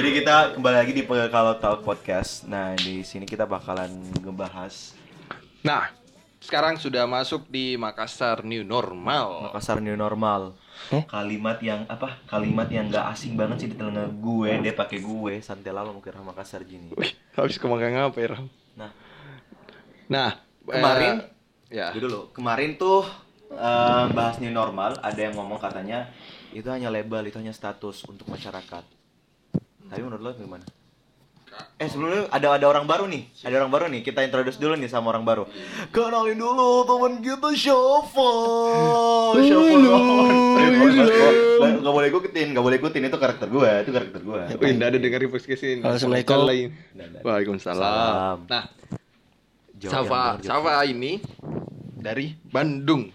Jadi kita kembali lagi di Kalau Talk Podcast. Nah, di sini kita bakalan ngebahas Nah, sekarang sudah masuk di Makassar New Normal. Makassar New Normal. Kalimat yang apa? Kalimat yang gak asing banget sih di telinga gue. Dia pakai gue. Santai lama mungkin Makassar gini. Wih, habis kemakan apa ya, Ram? Nah, Nah, Kemarin? eh, ya. Dulu. Kemarin tuh eh, bahas new normal, ada yang ngomong katanya itu hanya label, itu hanya status untuk masyarakat. Tapi menurut lo gimana? Eh sebelumnya ada ada orang baru nih, ada orang baru nih. Kita introduce dulu nih sama orang baru. Kenalin dulu teman kita Shafa. Shafa. Gak boleh ikutin, gak boleh ikutin itu karakter gue, itu karakter gue. Wih, nggak ada dengar podcast ini. Assalamualaikum. Waalaikumsalam. Salam. Nah, Safa, bener, Safa ini dari Bandung.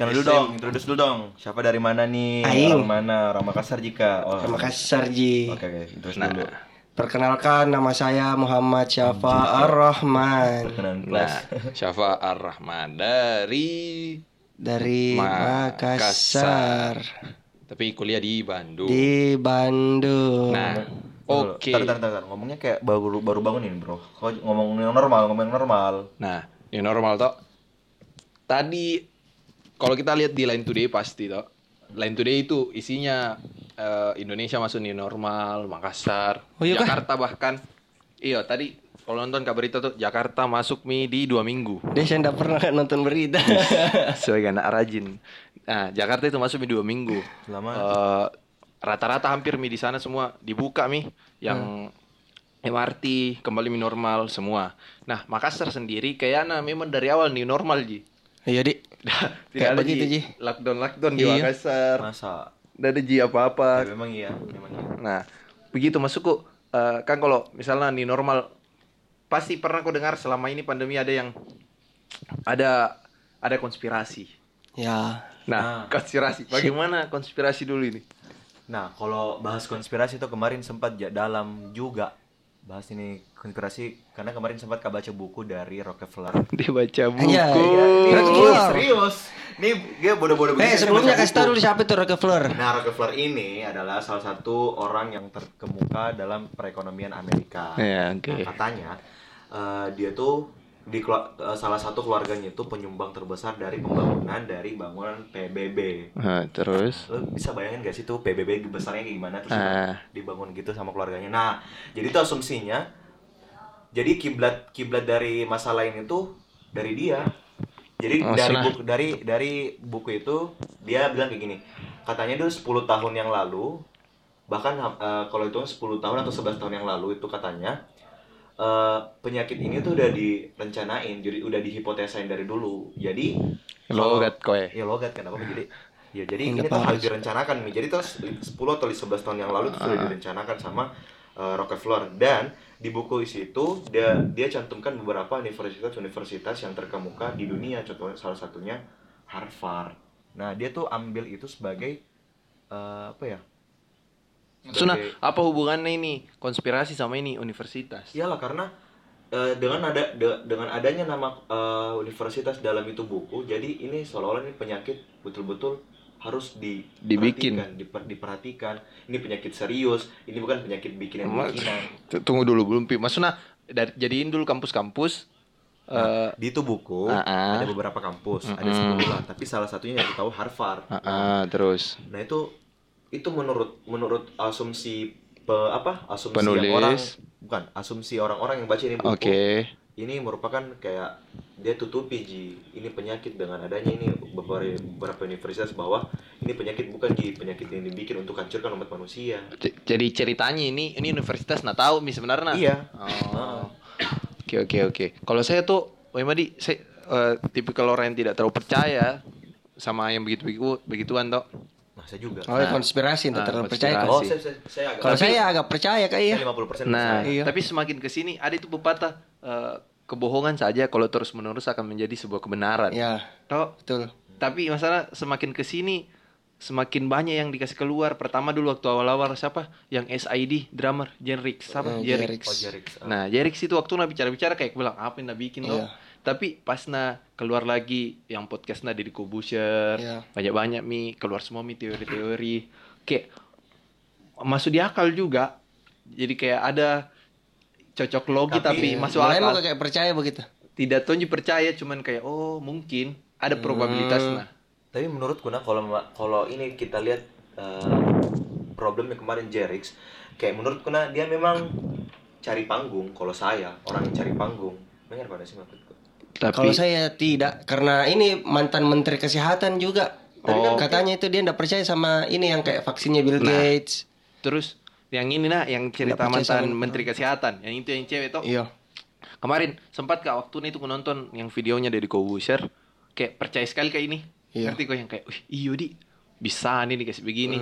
Kenal dulu dong, introduce dulu dong. Siapa dari mana nih? Aing. Orang mana? Orang Makassar jika. Oh. Makassar Ji. Oke, oke, introduce Nah, dulu. Perkenalkan nama saya Muhammad Syafa Ar-Rahman nah, Syafa Ar-Rahman dari dari Makassar. Makassar tapi kuliah di Bandung. di Bandung. Nah, oke. Tar, tar, tar, tar. Ngomongnya kayak baru baru bangun ini, Bro. Kok ngomong yang normal, ngomong yang normal. Nah, new normal toh. Tadi kalau kita lihat di Line Today pasti toh. Line Today itu isinya eh, Indonesia masuk new normal, Makassar, Oh, iya kah? Jakarta bahkan. Iya, tadi kalau nonton kabar itu tuh Jakarta masuk mi di dua minggu. Dia saya enggak pernah nonton berita. Sebagai anak rajin. Nah, Jakarta itu masuk mi dua minggu. Lama. Eh, rata-rata hampir mi di sana semua dibuka mi yang MRT kembali mi normal semua. Nah, Makassar sendiri kayaknya memang dari awal new normal ji. Iya, Dik. Tidak ada begitu, ji Ji. lockdown lockdown di Iya. Makassar. Masa? Tidak ada ji apa-apa. Ya, memang iya, memang iya. Nah, begitu masukku eh, kan kalau misalnya new normal pasti pernah kau dengar selama ini pandemi ada yang ada ada konspirasi. Ya. Nah, konspirasi. Bagaimana konspirasi dulu ini? Nah, kalau bahas konspirasi itu kemarin sempat dalam juga bahas ini konspirasi karena kemarin sempat kak baca buku dari Rockefeller. Dia baca buku. Iya, iya. Ini Rockefeller. serius. Nih dia bodoh-bodoh Eh, sebelumnya kasih tahu dulu siapa itu Rockefeller. Nah, Rockefeller ini adalah salah satu orang yang terkemuka dalam perekonomian Amerika. Ya, oke. Nah, katanya eh, dia tuh di eh, salah satu keluarganya itu penyumbang terbesar dari pembangunan dari bangunan PBB. Nah, terus Lo bisa bayangin gak sih tuh PBB besarnya kayak gimana terus Ah. dibangun gitu sama keluarganya. Nah, jadi itu asumsinya jadi kiblat kiblat dari masalah ini tuh dari dia. Jadi Oh, dari senang. buku dari dari buku itu dia bilang kayak gini. Katanya dulu 10 tahun yang lalu bahkan eh, kalau itu 10 tahun atau 11 tahun yang lalu itu katanya eh, penyakit ini tuh udah direncanain, jadi udah dihipotesain dari dulu. Jadi logat kowe. Ya logat kan apa jadi ya jadi ini tuh harus direncanakan nih. Jadi tuh 10 atau 11 tahun yang lalu tuh sudah direncanakan sama uh, Rockefeller dan di buku isi itu dia dia cantumkan beberapa universitas-universitas yang terkemuka di dunia contohnya salah satunya Harvard. Nah, dia tuh ambil itu sebagai uh, apa ya? Suna, Sebagai- apa hubungannya ini konspirasi sama ini universitas? Iyalah karena eh, dengan ada de- dengan adanya nama eh, universitas dalam itu buku, jadi ini seolah-olah ini penyakit betul-betul harus di Dibikin. diper- diperhatikan. Ini penyakit serius, ini bukan penyakit bikinan bikinan. Tunggu dulu belum pi. Maksudnya dari jadiin dulu kampus-kampus eh Di itu buku Ah, ah. ada beberapa kampus, ada Mm-mm. 10 lah, tapi salah satunya yang tahu Harvard. ah, ah, terus Nah, itu itu menurut menurut asumsi pe- apa? Asumsi Penulis. orang bukan, asumsi orang-orang yang baca ini buku. oke. ini merupakan kayak dia tutupi ji ini penyakit dengan adanya ini beberapa beberapa universitas bahwa ini penyakit bukan ji penyakit yang dibikin untuk hancurkan umat manusia Jadi ceritanya ini ini universitas nah tahu mi sebenarnya. iya Oh. Oke oke oke. Kalau saya tuh, Wai Madi, saya eh, tipikal orang yang tidak terlalu percaya sama yang begitu begitu begituan toh. Saya juga Oh, Nah. konspirasi Nah, terlalu percaya. konspirasi. oh saya saya, saya agak Kalau Tapi- saya agak percaya kayak iya. saya 50% Nah, Iya. tapi semakin ke sini ada itu pepatah eh, kebohongan saja kalau terus menerus akan menjadi sebuah kebenaran. Ya, Toh, betul. tapi masalah semakin ke sini semakin banyak yang dikasih keluar. Pertama dulu waktu awal-awal siapa? Yang SID drummer Jenrix, siapa? Eh, Jerix. Jerix. oh Jerix Ah. Nah, Jerix itu waktu na bicara-bicara kayak bilang apa yang na bikin tuh. Iya. Tapi pas na keluar lagi yang podcast na Deddy Kobusier, Iya. banyak-banyak mi keluar semua mi teori-teori. Kayak masuk di akal juga. Jadi kayak ada cocok logi tapi, Tapi- masuk Mulai mau akal. kayak percaya begitu. Tidak tonji percaya cuman kayak oh mungkin ada probabilitas nah. Tapi menurutku nah kalau kalau ini kita lihat eh, problemnya kemarin Jerix, kayak menurutku nah dia memang cari panggung. Kalau saya orang yang cari panggung, benar pada sih maksudku. Tapi Kalau saya tidak, karena ini mantan menteri kesehatan juga. Oh. kan Katanya itu dia tidak percaya sama ini yang kayak vaksinnya Bill Nah. Gates. terus yang ini nah yang cerita mantan sama- menteri kesehatan, yang itu yang cewek toh. Iya. Kemarin sempat kak waktu itu nonton yang videonya dari Kobuser kayak percaya sekali kayak ini. Iya. Ngerti kok yang kayak, "Wih, iyo di bisa nih dikasih begini."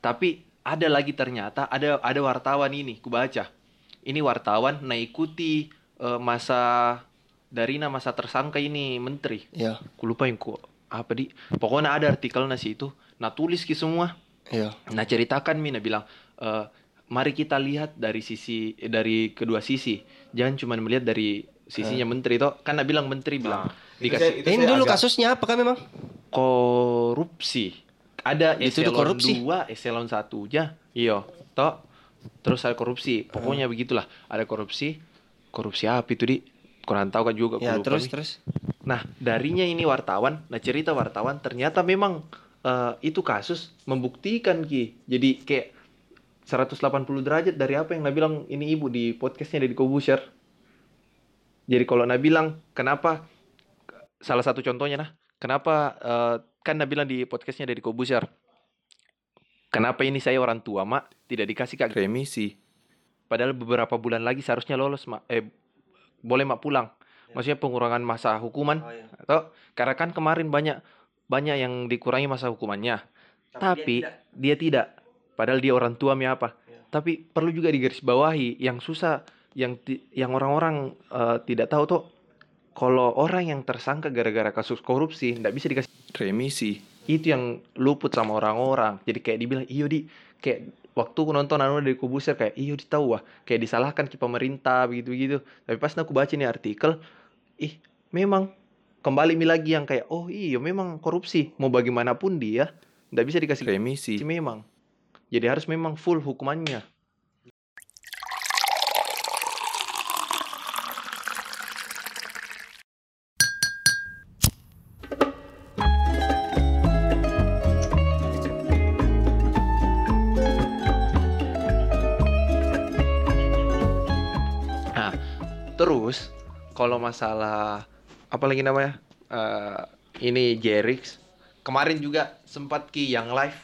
Tapi ada lagi ternyata ada ada wartawan ini, ku baca. Ini wartawan nah ikuti eh, masa dari nah masa tersangka ini menteri. Iya. Ku lupa yang ku apa di. Pokoknya ada artikel nasi itu. Nah tulis ki semua. Iya. Nah ceritakan Mina bilang, "Eh, mari kita lihat dari sisi eh, dari kedua sisi, jangan cuma melihat dari sisinya menteri toh. Kan bilang menteri bilang itu dikasih saya- itu ini dulu agak- kasusnya apa kan memang? korupsi. Ada Itu eselon korupsi. 2, eselon 1 aja. Iya, toh. Terus ada korupsi. Pokoknya begitulah. Ada korupsi. Korupsi apa itu di? Kurang tahu kan juga. Ya terus nih. terus. Nah, darinya ini wartawan, nah cerita wartawan ternyata memang eh, itu kasus membuktikan Ki. Jadi kayak 180 derajat dari apa yang Nabi bilang ini ibu di podcastnya dari Kobusher. Jadi kalau Nabi bilang kenapa salah satu contohnya nah, kenapa eh, kan Nabi bilang di podcastnya dari Kobusher. Kenapa ini saya orang tua, Mak, tidak dikasih kak remisi. Padahal beberapa bulan lagi seharusnya lolos, Mak. Eh boleh Mak pulang. Maksudnya pengurangan masa hukuman Oh, iya. atau karena kan kemarin banyak banyak yang dikurangi masa hukumannya tapi, dia, tidak. padahal dia orang tua mi apa Ya. tapi perlu juga digarisbawahi yang susah yang ti- yang orang-orang eh, tidak tahu tuh kalau orang yang tersangka gara-gara kasus korupsi tidak bisa dikasih remisi itu yang luput sama orang-orang jadi kayak dibilang iyo di kayak waktu aku nonton anu dari kubuser kayak iyo di tahu wah kayak disalahkan ke pemerintah begitu begitu tapi pas aku baca nih artikel ih memang kembali mi lagi yang kayak oh iya memang korupsi mau bagaimanapun dia nggak bisa dikasih remisi memang. Jadi harus memang full hukumannya kalau masalah apa lagi namanya? Eh, ini Jerix kemarin juga sempat ki yang live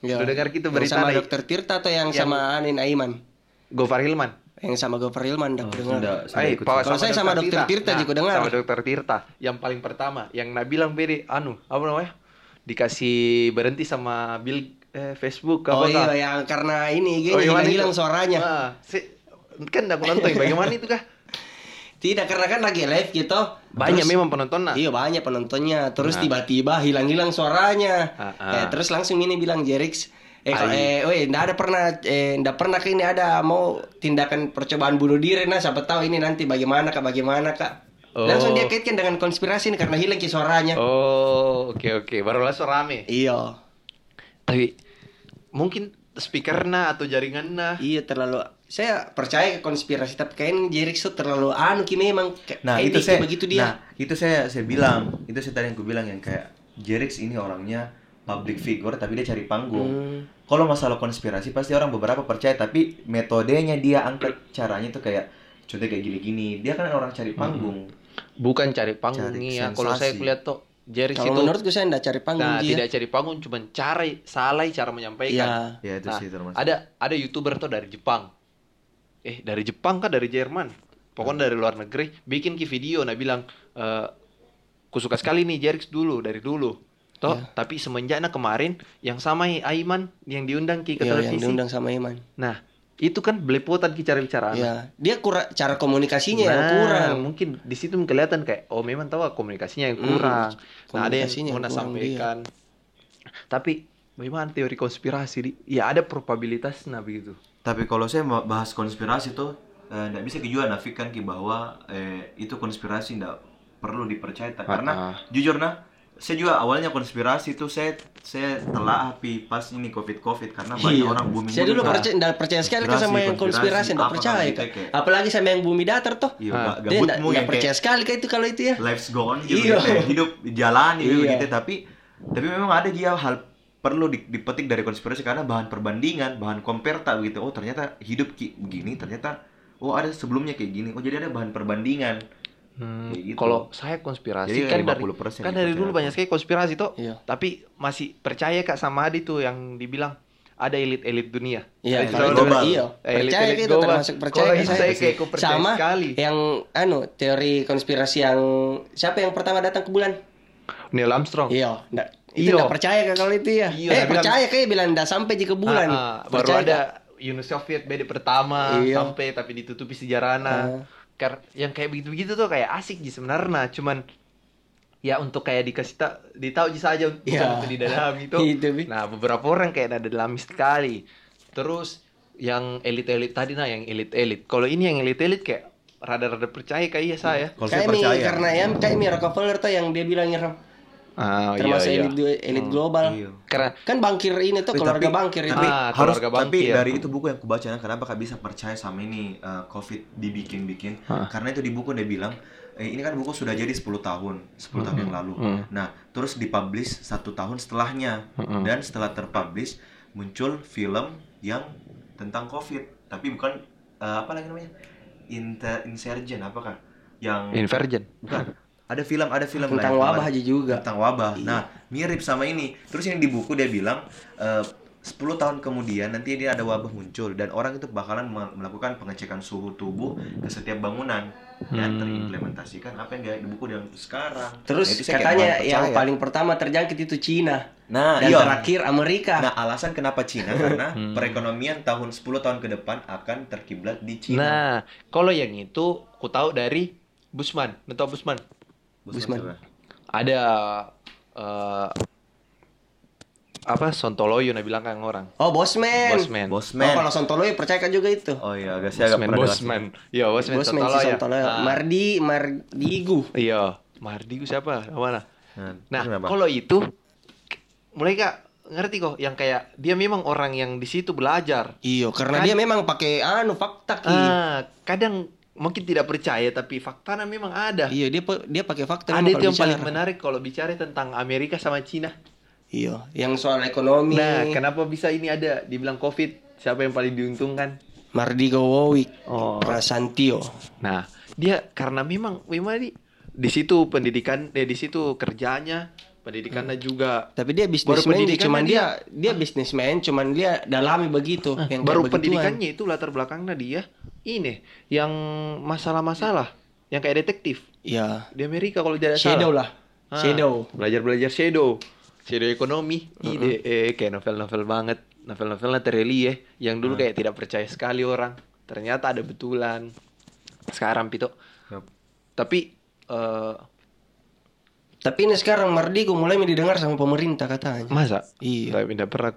Iya. Udah dengar gitu Yang berita sama nih? Dokter Tirta atau yang, Yang- sama Anin Aiman? Gofar Hilman. Yang sama Gofar Hilman dak dengar. Sudah, sudah Eh, Kalau saya sama Dokter Tirta juga dengar. Sama Dokter Tirta yang paling pertama yang Nabi bilang beri anu apa namanya? Dikasih berhenti sama Bill eh, Facebook Oh apa iya kah? yang karena ini Oh, yang mana hilang-hilang itu? suaranya. Ah, si- kan aku nonton bagaimana itu kah? Tidak karena kan lagi live gitu. Banyak Terus- memang penonton nah. Iya banyak penontonnya. Terus Nah. tiba-tiba hilang-hilang suaranya. Ah, ah. Eh, terus langsung ini bilang Jerix, eh, eh, weh, ndak ada pernah, eh, ndak pernah ini ada mau tindakan percobaan bunuh diri, nah siapa tahu ini nanti bagaimana kak, bagaimana kak. Oh. Langsung dia kaitkan dengan konspirasi ini karena hilang ki suaranya. Oh, oke oke, baru langsung rame. Iya, Tapi mungkin speakernya atau jaringannya. iya terlalu. Saya percaya ke konspirasi, tapi kayaknya Jerix tuh terlalu anu ki memang. Kayak- Nah itu saya, begitu dia. nah itu saya saya bilang, itu saya tadi yang gue bilang yang kayak Jerix ini orangnya public figure tapi dia cari panggung. Hmm. Kalau masalah konspirasi pasti orang beberapa percaya tapi metodenya dia angkat caranya itu kayak contohnya kayak gini-gini. Dia kan orang cari panggung. Bukan cari panggung Cari ya. Kalau saya lihat tuh Kalau itu menurutku saya ndak cari panggung nah, dia. tidak cari panggung cuma cara salah cara menyampaikan. Iya. Ya itu Nah, sih termasuk. ada ada youtuber tuh dari Jepang. Eh dari Jepang kan dari Jerman. Pokoknya dari luar negeri bikin ki video nah bilang eh ku suka sekali nih Jerix dulu dari dulu. Toh, Iya. tapi semenjaknya kemarin yang sama Aiman yang diundang ki ke yang televisi. diundang sama Iman. Nah, itu kan belepotan ki cara bicara. Ya, dia kurang cara komunikasinya yang Nah, kurang. mungkin di situ kelihatan kayak oh memang tahu komunikasinya yang Hmm, kurang. nah, ada yang mau yang sampaikan. Tapi bagaimana teori konspirasi di? Ya ada probabilitas nah begitu. Tapi kalau saya mau bahas konspirasi tuh nggak bisa juga nafikan ki bahwa eh, itu konspirasi nggak perlu dipercaya karena Ah, ah. jujur nah saya juga awalnya konspirasi tuh saya saya telah api pas ini covid covid karena banyak Iya. orang booming Saya dulu booming. percaya, nggak percaya sekali kan Konspirasi, sama yang konspirasi, nggak percaya kan. gitu kayak- Apalagi sama yang bumi datar tuh. Iya, ga- Dia nggak gabutmu nggak yang percaya sekali kayak itu kalau itu ya. life's gone gitu, Iya. kayak hidup jalani gitu, Iya. gitu tapi tapi memang ada dia hal perlu di- dipetik dari konspirasi karena bahan perbandingan bahan komperta gitu oh ternyata hidup ki- begini ternyata oh ada sebelumnya kayak gini oh jadi ada bahan perbandingan Hmm, Kayak gitu. Kalau saya konspirasi Jadi kan dari 50% kan dari dulu dipercaya. banyak sekali konspirasi toh. Iya. Tapi masih percaya Kak sama Adi tuh yang dibilang ada elit-elit dunia. Iya, itu global. iya. Eh, Percaya elit-elit gitu global. termasuk percaya Kalau ke itu saya. saya kayak percaya Sama sekali. yang anu teori konspirasi yang siapa yang pertama datang ke bulan? Neil Armstrong. Iya, itu Iya. nggak percaya kan kalau itu ya? Iya, eh dia bilang- percaya kayak bilang nggak sampai di ke bulan. Ah, ah, baru Percaya ada nggak? Uni Soviet BD pertama Iya. sampai tapi ditutupi sejarahnya. Ah. Kar- yang kayak begitu-begitu tuh kayak asik sih sebenarnya, cuman ya untuk kayak dikasih tak ditahu aja saja untuk, Iya. untuk didalami itu. Itu. Nah, beberapa orang kayak ada dalami sekali. Terus yang elit-elit tadi nah yang elit-elit. Kalau ini yang elit-elit kayak rada-rada percaya kayak iya saya. Kayak mi percaya karena ya kayak mi Rockefeller tuh yang dia bilang ya Ah, termasuk elit elit global. iya. Karena Kan bangkir ini tuh keluarga tapi- bangkir itu. tapi Ah, harus keluarga tapi bangkir. dari itu buku yang aku baca kenapa kak bisa percaya sama ini uh, covid dibikin-bikin Hah. karena itu di buku dia bilang eh, ini kan buku sudah jadi 10 tahun 10 tahun yang lalu Hmm. nah terus dipublish satu tahun setelahnya Hmm. dan setelah terpublish muncul film yang tentang covid tapi bukan uh, apa lagi namanya Inter insurgent apakah yang Invergen. bukan ada film ada film lah Tentang yang wabah aja juga. tentang wabah. Iya. Nah, mirip sama ini. Terus yang di buku dia bilang eh, 10 tahun kemudian nanti dia ada wabah muncul dan orang itu bakalan me- melakukan pengecekan suhu tubuh ke setiap bangunan dan Hmm. terimplementasikan apa yang di buku yang sekarang. Terus Nah, itu katanya yang paling pertama terjangkit itu Cina nah, dan iya. terakhir Amerika. Nah, alasan kenapa Cina karena Hmm. perekonomian tahun 10 tahun ke depan akan terkiblat di Cina. Nah, kalau yang itu ku tahu dari Busman. Lu tahu Busman? Ada eh apa Sontoloyo nah bilang kan orang. Oh, Bosman. Bosman. Bosman. Oh, kalau Sontoloyo percaya kan juga itu. Oh iya, agak saya agak Bosman, pernah dengar. Bosman. Iya, Bosman, Bosman si Sontoloyo. Sontoloyo. Ah. Mardi Mardigu. Iya, Mardi siapa? Mana? Nah, Nah, kalau itu mulai kak ngerti kok yang kayak dia memang orang yang di situ belajar. Iya, karena Kan- dia memang pakai anu fakta ki. Ah, kadang mungkin tidak percaya tapi faktanya memang ada. Iya, dia dia pakai fakta Ada itu yang kalau paling bicara. menarik kalau bicara tentang Amerika sama Cina. Iya, yang soal ekonomi. Nah, kenapa bisa ini ada dibilang COVID? Siapa yang paling diuntungkan? Mardigo Wowik, Oh. Prasantio. Nah, dia karena memang memang di di situ pendidikan eh di situ kerjanya, pendidikannya juga Tapi dia bisnismen, dia pendidikannya cuman dia dia- dia bisnismen, cuman dia dalami begitu. yang baru pendidikannya itu latar belakangnya dia ini yang masalah-masalah yang kayak detektif Iya. di Amerika kalau tidak Shadow salah. lah. Ah, Shadow. Belajar-belajar shadow. Shadow ekonomi. Ide eh, kayak novel-novel banget. Novel-novelnya tereli ya. Yang dulu kayak tidak percaya sekali orang. Ternyata ada betulan. Sekarang Pito. Yap. Tapi eh Tapi ini sekarang Mardigo mulai didengar sama pemerintah katanya. masa? Iya. Tapi tidak pernah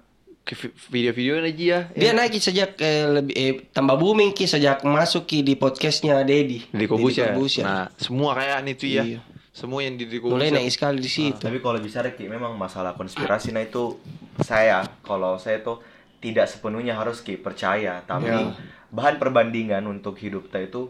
video-video aja ya. Dia naik sejak eh, lebih eh, tambah booming ki sejak masuk ki di podcastnya Dedi. di Kobusya. Deddy Nah, semua kayak itu ya. Iya. Semua yang di di Mulai naik sekali di situ. Tapi kalau bicara Ki, memang masalah konspirasi nah itu saya kalau saya tuh tidak sepenuhnya harus Ki percaya, tapi Ya. bahan perbandingan untuk hidup kita itu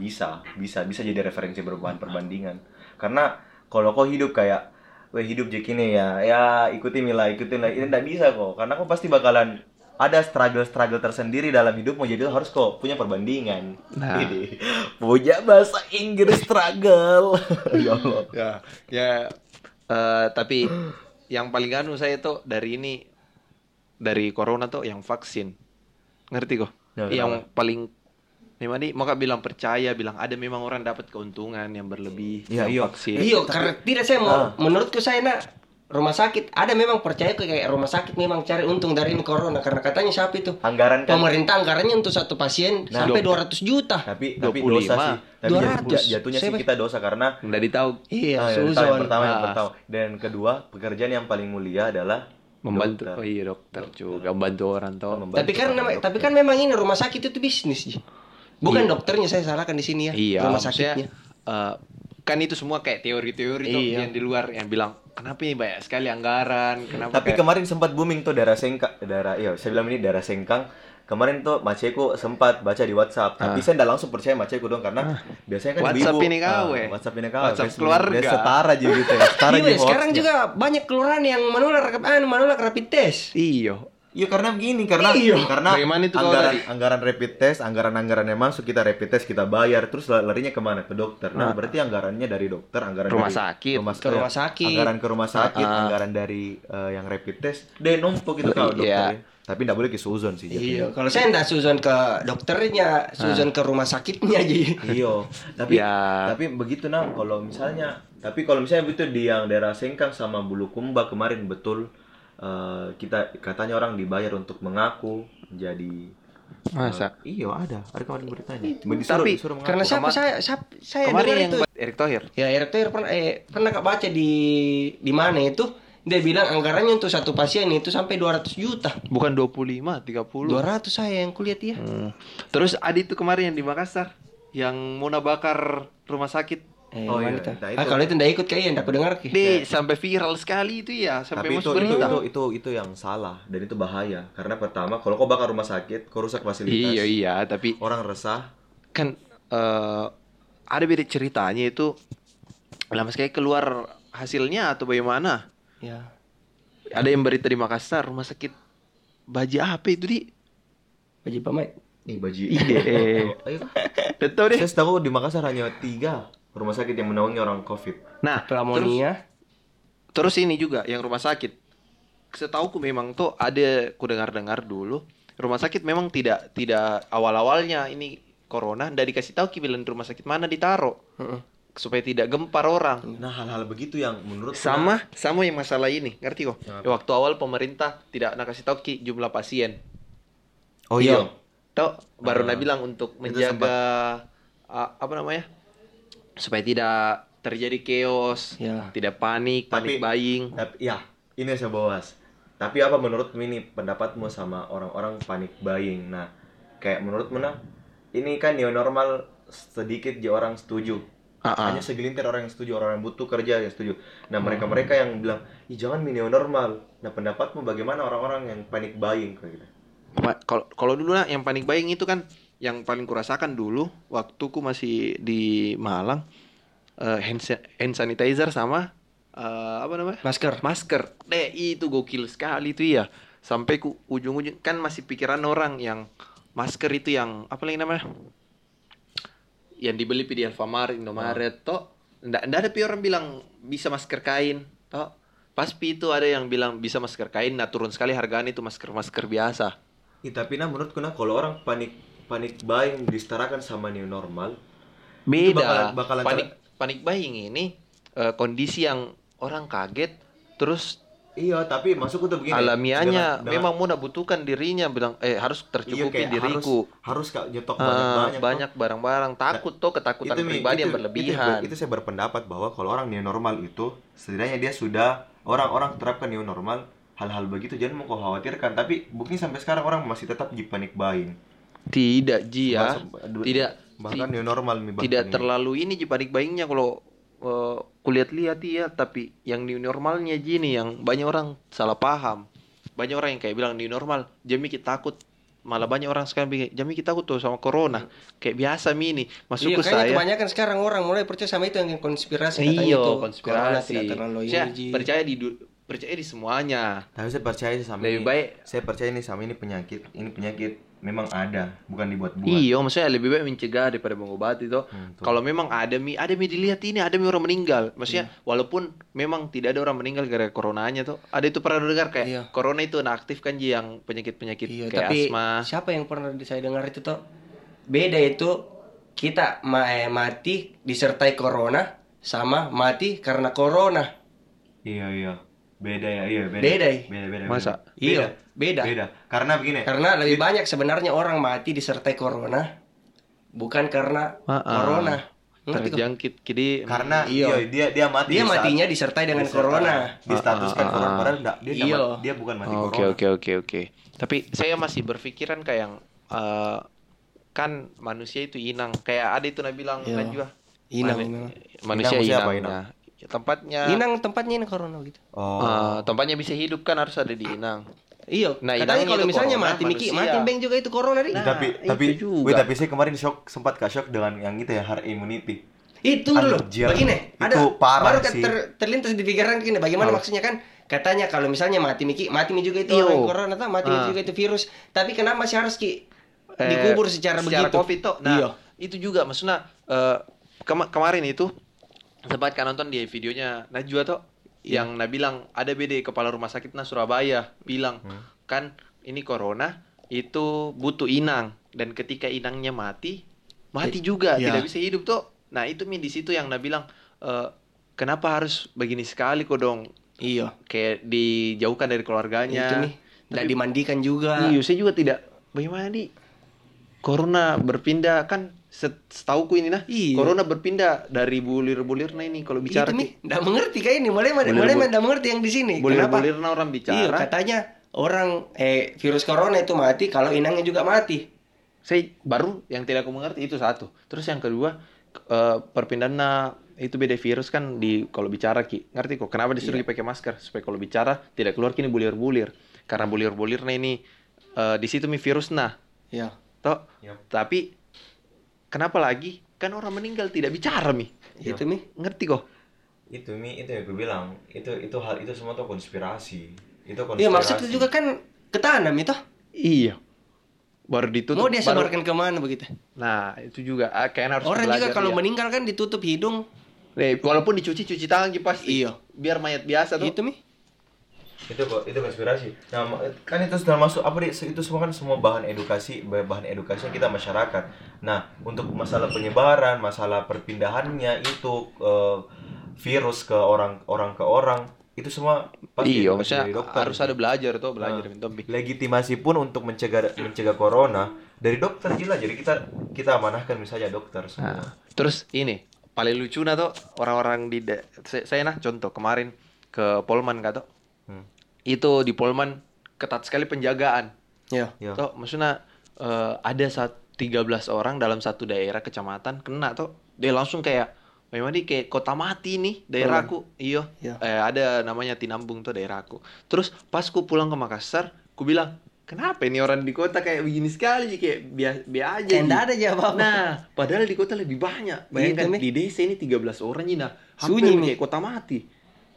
bisa, bisa, bisa jadi referensi berbahan perbandingan. Karena kalau kau hidup kayak Weh hidup jadi gini ya, ya ikuti Mila, ikuti Mila. Ini tidak bisa kok, karena kau pasti bakalan ada struggle-struggle tersendiri dalam hidupmu jadi harus kok punya perbandingan. Nah. Ini punya bahasa Inggris struggle. ya Allah. ya ya eh, tapi yang paling anu saya tuh dari ini dari corona tuh yang vaksin ngerti kok Ya, yang paling memang nih mau bilang percaya bilang ada memang orang dapat keuntungan yang berlebih Iya, iya. vaksin Iya, karena tidak saya mau Ah. menurutku saya nak rumah sakit ada memang percaya ke kayak rumah sakit memang cari untung dari ini corona karena katanya siapa itu Anggaran kan pemerintah anggarannya untuk satu pasien Nah, sampai dok. 200 juta. tapi tapi 25. dosa sih tapi 200. jat- jatuhnya sih kita dosa karena nggak ditahu Iya, ah, yang pertama, yang pertama yang Ah. pertama dan kedua pekerjaan yang paling mulia adalah membantu dokter. oh iya dokter juga membantu orang tuh Membantu Tapi kan orang dokter. tapi kan memang ini rumah sakit itu bisnis. Ji. Bukan Iya. dokternya saya salahkan di sini ya. iya rumah maksudnya sakitnya. eh, kan itu semua kayak teori-teori tuh Iya. yang di luar yang bilang kenapa ini banyak sekali anggaran kenapa Tapi kayak- kemarin sempat booming tuh daerah Sengkang, daerah iya saya bilang ini daerah Sengkang. Kemarin tuh maceku sempat baca di WhatsApp, tapi saya nggak langsung percaya maceku dong karena biasanya kan Ah. WhatsApp ibu-ibu, ini kau, ah, eh. WhatsApp ini kau, WhatsApp keluarga. biasa setara aja gitu ya, setara Iya, aja sekarang juga banyak kelurahan yang menular menular rapid test. iyo Iya karena begini karena Iya. karena Bagaimana itu anggaran tadi? anggaran rapid test, anggaran-anggaran yang masuk kita rapid test kita bayar terus la- larinya ke mana ke dokter. Nah, berarti anggarannya dari dokter, anggaran Rumah dari sakit. rumah, Ke rumah eh, sakit. anggaran ke rumah sakit, Ah, ah. anggaran dari eh, yang rapid test, deh numpuk itu kalau dokter. Iya. ya. Tapi nggak boleh ke suzon sih. Iya, kalau saya enggak suzon ke dokternya, suzon ke rumah sakitnya aja. Iya, tapi Ya. tapi begitu nah kalau misalnya tapi kalau misalnya begitu di yang daerah Sengkang sama Bulukumba kemarin betul eh, kita katanya orang dibayar untuk mengaku jadi masa eh, iya ada ada kemarin beritanya disuruh, Tapi disuruh mengaku. Karena siapa Kema- saya siapa, saya kemarin yang itu. buat Erick Thohir Ya, Erick Thohir pernah eh pernah Kak baca di di mana itu dia bilang anggarannya untuk satu pasien itu sampai 200 juta. bukan 25 30 200 saya yang kulihat ya. Hmm. terus ada itu kemarin yang di Makassar yang mau bakar rumah sakit Eh, Oh, iya, itu? nah Ah, itu. kalau itu enggak ikut kayaknya enggak aku dengar ki. Deh, sampai viral sekali itu ya sampai tapi itu, itu, berita itu itu itu yang salah dan itu bahaya karena pertama kalau kau bakar rumah sakit kau rusak fasilitas iya iya tapi orang resah kan eh, ada beda ceritanya itu lama sekali keluar hasilnya atau bagaimana Ya. ada yang berita di Makassar rumah sakit baji apa itu di Baju pamai. ih baji Iya. ayo Udah tahu deh saya tahu di Makassar hanya tiga rumah sakit yang menaungi orang covid. Nah terus, Pelamonia. terus ini juga yang rumah sakit. Setauku memang tuh ada ku dengar dengar dulu rumah sakit memang tidak tidak awal awalnya ini corona. Ndak dikasih tahu ki bilang di rumah sakit mana ditaruh. Heeh. supaya tidak gempar orang. Nah hal-hal begitu yang menurut sama sama yang masalah ini. Ngerti kok? Ya, waktu awal pemerintah tidak nak kasih tahu ki jumlah pasien. Oh iya. Tahu baru nak bilang untuk menjaga a- apa namanya supaya tidak terjadi chaos Ya. tidak panik Tapi- panik buying Tapi ya, ini saya bahas. Tapi apa menurutmu ini pendapatmu sama orang-orang panik buying? Nah, kayak menurutmu nah, ini kan new normal sedikit je orang setuju. Ah, ah. Hanya segelintir orang yang setuju, orang yang butuh kerja yang setuju. Nah, mereka-mereka yang bilang, "Ih, jangan new normal." Nah, pendapatmu bagaimana orang-orang yang panik buying kayak gitu? Kalau kalau dulu nah, yang panik buying itu kan yang paling kurasakan dulu waktuku masih di Malang eh, hand, sa- hand sanitizer sama eh, apa namanya? Masker. masker. Deh itu gokil sekali itu ya sampai ku ujung-ujung kan masih pikiran orang yang masker itu yang apa lagi namanya? Yang dibeli di Alfamart, Indomaret, toh. Ndak ndak ada pi orang bilang bisa masker kain, toh. Pas pi itu ada yang bilang bisa masker kain, nah turun sekali harganya itu masker masker biasa. Ih, tapi nah menurutku nah kalau orang panik panik buying disetarakan sama new normal, Itu Beda. bakalan- bakalan panik panik buying ini eh, kondisi yang orang kaget terus iya, tapi masukku tuh begini. alamiahnya memang mau butuhkan dirinya bilang eh harus tercukupi Iya, diriku. harus harus kak nyetok Ah, banyak-banyak banyak barang-barang takut tuh ketakutan Mi, pribadi yang itu- berlebihan. Itu, itu saya berpendapat bahwa kalau orang new normal itu setidaknya dia sudah orang-orang terapkan new normal hal-hal begitu jangan mau kau khawatirkan tapi bukti sampai sekarang orang masih tetap di panic buying Tidak Ji ya. Tidak bahkan new normal mi bahkan tidak ini. terlalu ini Ji panik buyingnya kalau eh, kulihat-lihat ya tapi yang new normalnya Ji nih yang banyak orang salah paham. Banyak orang yang kayak bilang new normal, Jami kita takut malah banyak orang sekarang bilang Jami kita takut tuh sama corona. Kayak biasa mi ini. Masuk Iya, ke kayaknya saya. kebanyakan sekarang orang mulai percaya sama itu yang konspirasi katanya Iya, itu. Konspirasi. tidak terlalu Saya percaya di du- percaya di semuanya. tapi saya percaya sih sama Lebih ini baik saya percaya ini sama ini penyakit ini penyakit memang ada bukan dibuat-buat Iya, maksudnya lebih baik mencegah daripada mengobati toh. Hmm, tuh. Kalau memang ada mi, ada mi dilihat ini, ada mi orang meninggal. Maksudnya Iya. walaupun memang tidak ada orang meninggal gara-gara coronanya tuh. Ada itu pernah dengar kayak Iya. corona itu aktif kan Ji, yang penyakit-penyakit Iya, kayak tapi asma. siapa yang pernah saya dengar itu toh? Beda itu kita ma- eh, mati disertai corona sama mati karena corona. iya iya beda ya iya beda Beda, ya? beda beda Masa? beda. Iya, beda. beda karena begini Karena lebih banyak sebenarnya orang mati disertai corona bukan karena Ah, ah. corona. Terjangkit jadi karena Iya. iya dia dia mati Dia di saat- matinya disertai dengan disertai- corona. distatuskan corona ah. padahal enggak dia Iya. enggak mati- dia bukan mati Oke corona oke oke oke. Tapi saya masih berpikiran kayak yang eh, kan manusia itu inang. Kayak ada itu nah bilang Iya. kan juga Inang manusia Inang apa, inangnya. Ya, tempatnya Inang tempatnya ini corona gitu. Oh. eh, tempatnya bisa hidup kan harus ada di Inang. Iya, Nah, katanya kalau misalnya corona, mati Miki, mati Beng juga itu corona nih. Nah, tapi itu tapi juga. wait, tapi saya kemarin shock sempat kak shock dengan yang itu ya herd immunity. Itu dulu. Begini, ada itu parah baru ke- sih. ter- terlintas di pikiran gini, bagaimana Apa? maksudnya kan? Katanya kalau misalnya mati Miki, mati Mi juga itu Iyo. orang corona tuh, mati Mi Ah. juga itu virus. Tapi kenapa masih harus Ki Eh, dikubur secara, begitu? covid tuh. Nah, Iya. itu juga maksudnya eh, kema- kemarin itu sempat kan nonton di videonya Najwa tuh Iya. yang nah bilang ada BD kepala rumah sakit nah Surabaya bilang Hmm. kan ini corona itu butuh inang dan ketika inangnya mati mati juga Iya. tidak bisa hidup tuh. Nah, itu mi di situ yang nah bilang eh, kenapa harus begini sekali kok dong Iya. kayak dijauhkan dari keluarganya. Itu nih. Tidak dimandikan juga. Iya, saya juga tidak. Bagaimana di Corona berpindah kan setauku ini nah. Iya. Corona berpindah dari bulir-bulir nah ini kalau bicara Itu nih, nggak mengerti kayak ini. Mulai mulai mulai nggak mengerti yang di sini. Kenapa? bulir-bulir nah orang Iya, bicara. katanya orang eh virus corona itu mati kalau inangnya juga mati. Saya baru yang tidak aku mengerti itu satu. Terus yang kedua eh, perpindahan nah, itu beda virus kan di kalau bicara ki ngerti kok kenapa disuruh Iya. pakai masker supaya kalau bicara tidak keluar kini bulir-bulir karena bulir-bulir nah ini eh, di situ mi virus nah Iya. toh Yap. tapi kenapa lagi kan orang meninggal tidak bicara mi Iya. Itu mi. ngerti kok Itu mi itu yang gue bilang itu itu hal itu semua tuh konspirasi. Itu konspirasi. Iya maksudnya juga kan ketanam itu. iya baru ditutup Mau dia baru- sebarkan ke mana begitu? nah itu juga ah, kayaknya harus Orang juga kalau dia. meninggal kan ditutup hidung. Eh, walaupun dicuci cuci tangan pasti Iya. biar mayat biasa tuh Itu mi. Itu kok itu konspirasi. Nah kan itu sudah masuk apa deh itu semua kan semua bahan edukasi bah- bahan edukasi kita masyarakat. Nah untuk masalah penyebaran masalah perpindahannya itu eh, virus ke orang orang ke orang itu semua pasti iya maksudnya dari dokter. harus ada belajar tuh belajar Nah, topik. legitimasi pun untuk mencegah mencegah corona dari dokter gila. Jadi kita kita amanahkan misalnya dokter semua. Nah, terus ini paling lucu nah tuh orang-orang di saya, nah contoh kemarin ke Polman kata. Itu di Polman ketat sekali penjagaan Iya. Ya. Toh, maksudnya eh, ada saat 13 orang dalam satu daerah kecamatan kena tuh dia langsung kayak memang di kayak kota mati nih daerahku iya Iya. eh, ada namanya Tinambung tuh daerahku terus pas ku pulang ke Makassar ku bilang kenapa ini orang di kota kayak begini sekali kayak biasa biasa aja Kayak Ji." nggak ada jawab. nah padahal di kota lebih banyak bayangkan Iya, Mi. di desa ini 13 orang ini nah hampir Sunyi, kayak kota mati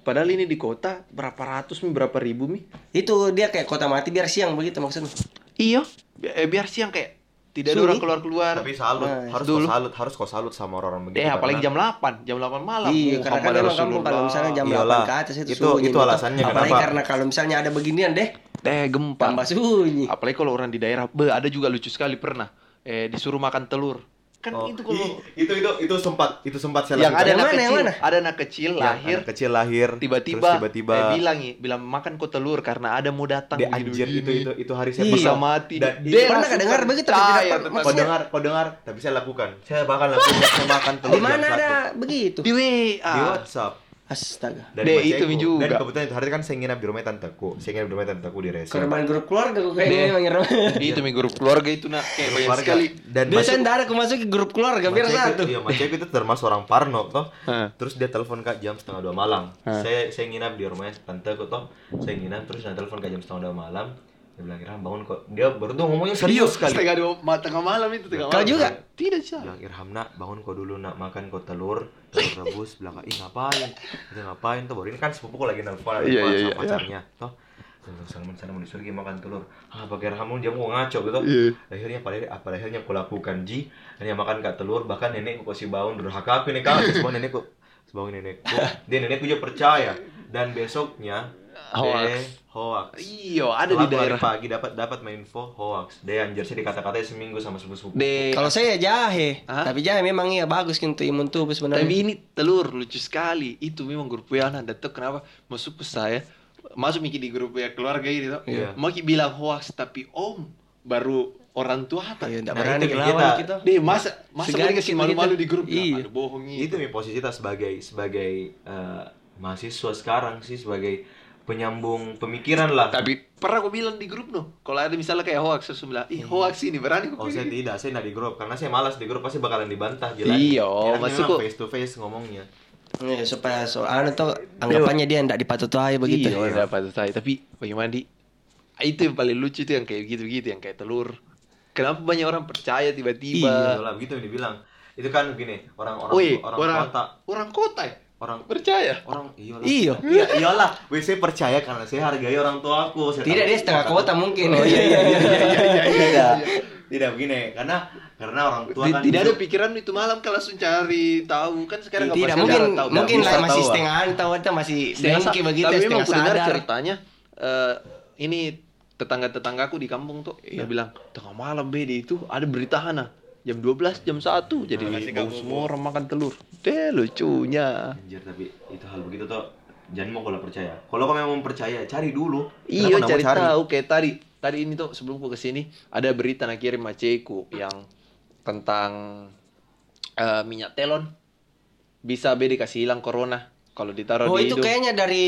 padahal ini di kota berapa ratus mi berapa ribu mi Itu dia kayak kota mati biar siang begitu maksudnya. Iya, bi- eh, biar siang kayak tidak ada Sunyi. orang keluar-keluar. tapi salut Nah, harus dulu. salut harus kau salut sama orang-orang begitu Eh, apalagi jam 8, jam 8 malam. Iya, karena kan Muhammad emang kamu kalau misalnya jam Iyalah. 8 ke atas itu, Itu- sunyi itu gitu. alasannya Apalagi kenapa. karena kalau misalnya ada beginian deh, Eh, gempa. tambah sunyi. Apalagi kalau orang di daerah, be, ada juga lucu sekali pernah. Eh, disuruh makan telur. Kan Oh, itu kalau itu itu itu sempat itu sempat saya yang ada anak mana, yang kecil, mana? ada anak kecil Yang lahir anak kecil lahir tiba-tiba tiba-tiba eh, bilang ih, bilang makan kok telur karena ada mau datang dia anjir itu itu itu hari saya bisa mati. Dan- Dia Pernah nggak dengar begitu? percaya Tidak kau dengar kau dengar tapi saya lakukan saya bahkan lakukan saya makan telur Di mana ada begitu? di di WA. WhatsApp Astaga. dari Deh, itu mi juga. dan kebetulan itu hari kan saya nginap di rumah tanteku saya nginap di rumah tanteku di Resi Korban grup keluarga Deh. kayaknya memang ngira. itu mi grup keluarga itu nak kayak banyak Keluarga. sekali. dan Biasanya masuk nggak ada aku masuk ke grup keluarga biar satu. itu- Iya, macekku itu termasuk orang Parno toh. Terus dia telepon kak jam setengah dua malam. Saya saya nginap di rumahnya tanteku toh. Saya nginap terus dia telepon kak jam setengah dua malam. Dia bilang Irham bangun kok. Dia baru tuh ngomongnya serius sekali. Setengah dua, ma- tengah malam itu tengah Kau malam. juga? Tidak sih. bilang Irham nak bangun kok dulu nak makan kok telur telur rebus bilang ih ngapain itu ngapain tuh baru ini kan sepupuku lagi nelfon lagi Iya, iya, sama iya. pacarnya toh sama sana mau disuruh makan telur ah pakai Irham dia mau ngaco gitu Iya. akhirnya pada apa akhirnya aku lakukan ji hanya makan kak telur bahkan nenekku kasih bangun durhaka aku nih kak semua nenekku sebangun nenekku dia nenekku juga percaya dan besoknya Hoax. eh, hoax Iya, ada di Setelah daerah. pagi dapat dapat main info hoax dia anjir sih dikata-katain seminggu sama sepupu-sepupu De, Kalau saya jahe, Hah? tapi jahe memang iya bagus untuk imun tubuh sebenarnya. tapi ini telur lucu sekali. Itu memang grup WA nah, dan tahu kenapa masuk ke saya masuk mikir di grup WA keluarga ini tuh. Iya. Mau ki bilang hoax tapi om baru orang tua apa? Nggak Nah, berani itu kita- kita. Deh, masa masa kasih kita malu-malu gitu. di grup? Iya. Iya. bohong itu nih posisi kita sebagai sebagai eh, mahasiswa sekarang sih sebagai penyambung pemikiran lah. Tapi pernah aku bilang di grup no, kalau ada misalnya kayak hoax terus bilang, ih hoax ini berani Oh aku saya pilih." tidak, saya tidak di grup karena saya malas di grup pasti bakalan dibantah jelas. Iya, Enak maksud memang kok- face to face ngomongnya. Ya, supaya soalnya tuh anggapannya dia ndak dipatutai begitu. Iya, dapat saya. Tapi bagaimana di itu yang paling lucu tuh yang kayak gitu-gitu, yang kayak telur. Kenapa banyak orang percaya Iya tiba-tiba? lah begitu yang dibilang. Itu kan gini, orang-orang Wih, orang, orang kota, orang kota ya? Orang percaya. orang iyalah. Iya. Iya, iyalah. Saya percaya karena saya hargai orang tua aku. Saya Tidak dia setengah kota mungkin. Oh iya iya iya iya iya. iya. Tidak. Tidak begini, karena karena orang tua kan Tidak ada pikiran itu malam kalau langsung cari tahu kan sekarang nggak Tidak pasti mungkin tahu. mungkin lah masih tahu, ah. setengah tahu atau masih dengki begitu Tapi memang sadar. ceritanya eh, ini tetangga-tetanggaku di kampung tuh dia bilang tengah malam bede itu ada berita hana jam 12 jam 1 jadi bau semua orang makan telur deh lucunya Anjir, tapi itu hal begitu tuh jangan mau kalau percaya. Kalau kau memang percaya, cari dulu. iya cari mau tahu kayak tadi tadi ini tuh sebelum aku ke sini ada berita nak kirim maceku yang tentang eh, minyak telon bisa bede kasih hilang corona kalau ditaruh Oh di itu hidung. kayaknya dari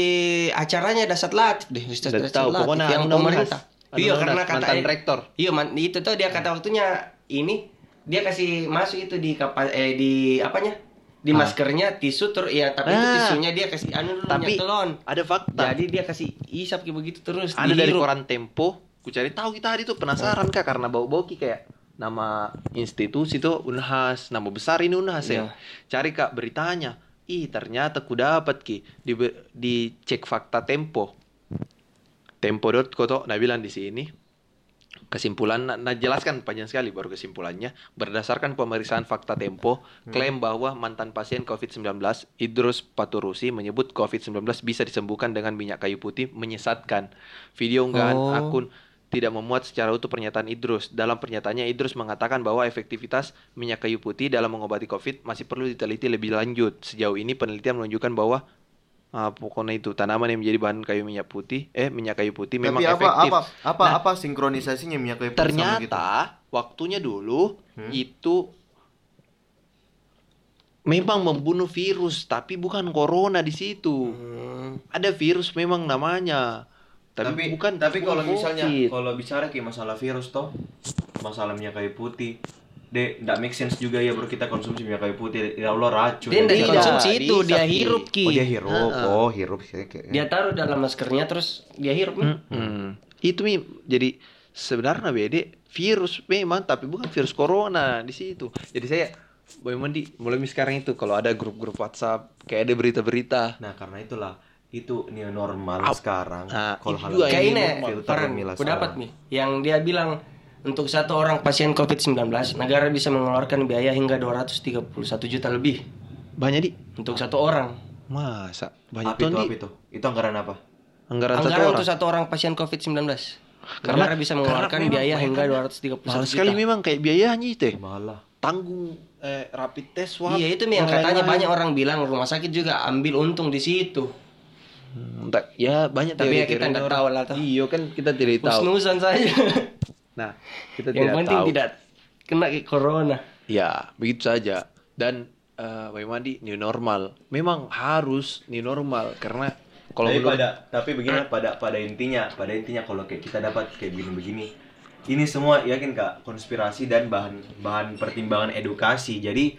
acaranya Dasar Latif deh, Ustaz Dasar tahu, Latif pokoknya yang pemerintah. Anu Iya karena kata mantan rektor. Iya man, itu tuh dia kata waktunya ini dia kasih masuk itu di kapal eh di apanya? Di Ah. maskernya tisu terus ya tapi itu Ah. tisunya dia kasih anu dulu Tapi telon. ada fakta. Jadi dia kasih isap kayak begitu terus ada dari dihirup. koran Tempo ku cari tahu kita tadi tuh penasaran kak karena bau-bau kayak nama institusi tuh Unhas nama besar ini Unhas ya Iya. cari kak beritanya ih ternyata ku dapat ki di di cek fakta Tempo Tempo.co tuh nah bilang di sini kesimpulan nah, jelaskan panjang sekali baru kesimpulannya berdasarkan pemeriksaan fakta Tempo klaim bahwa mantan pasien COVID-19 Idrus Paturusi menyebut COVID-19 bisa disembuhkan dengan minyak kayu putih menyesatkan video unggahan Oh. akun tidak memuat secara utuh pernyataan Idrus. Dalam pernyataannya Idrus mengatakan bahwa efektivitas minyak kayu putih dalam mengobati COVID masih perlu diteliti lebih lanjut. Sejauh ini penelitian menunjukkan bahwa ah, pokoknya itu tanaman yang menjadi bahan kayu minyak putih, eh minyak kayu putih memang Tapi apa efektif. apa apa Nah, apa sinkronisasinya minyak kayu putih sama gitu? Ternyata waktunya dulu Hmm? itu memang membunuh virus, tapi bukan corona di situ. Hmm. Ada virus memang namanya. Tapi, tapi bukan tapi kalau misalnya kalau bicara kayak masalah virus toh masalah minyak kayu putih deh nggak make sense juga ya bro kita konsumsi minyak kayu putih ya Allah racun Dia tidak Tidak, konsumsi itu, dia hirup ki. oh dia hirup Ha-ha. oh hirup sih kayak Dia taruh dalam maskernya terus dia hirup nih. Mm-mm. Itu mi jadi sebenarnya bede virus memang tapi bukan virus corona di situ. Jadi saya Boy Mandi mulai sekarang itu kalau ada grup-grup WhatsApp kayak ada berita-berita nah karena itulah itu new normal Ap- sekarang Nah, kalau hal Kayak ini filter aku dapat nih. Yang dia bilang untuk satu orang pasien COVID-19, negara bisa mengeluarkan biaya hingga 231 juta lebih banyak di untuk satu orang. masa banyak apa itu apa di itu itu anggaran apa anggaran, satu Anggaran orang. untuk satu orang pasien COVID-19. Karena- negara bisa mengeluarkan biaya hingga kan. 231 Mahal juta. sekali memang kayak biayanya itu. ya. malah Tanggung eh, rapid test swab. Iya itu nih yang katanya banyak orang bilang rumah sakit juga ambil untung di situ. Hmm, entah- ya banyak Tapi ya kita orang. tahu lah. Iya kan kita tidak tahu. Husnusan saja. Nah, kita yang tidak penting tahu. tidak kena ke corona. Ya, begitu saja. Dan eh bagaimana di new normal? Memang harus new normal karena kalau tapi menurut pada tapi begini pada pada intinya pada intinya kalau kayak kita dapat kayak begini-begini ini semua yakin kak konspirasi dan bahan bahan pertimbangan edukasi jadi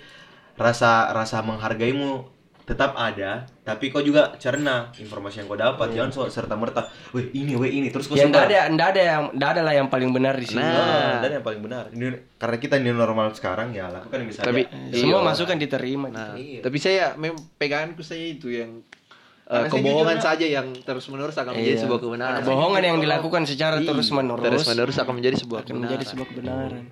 rasa rasa menghargaimu tetap ada tapi kau juga cerna informasi yang kau dapat jangan so, serta merta weh ini weh ini terus kau Ya enggak ada enggak ada yang enggak ada lah yang paling benar di sini. Nah, dan yang paling benar Ini- karena kita new normal sekarang ya lakukan yang bisa Tapi- aja. Semua Iya. masukan diterima. Nah, Iya. tapi saya mem peganganku saya itu yang Karena saya kebohongan saja yang terus menerus akan menjadi Iya. sebuah kebenaran. Kebohongan yang dilakukan secara Iya, terus menerus Terus menerus akan menjadi sebuah akan menjadi kebenaran. sebuah kebenaran.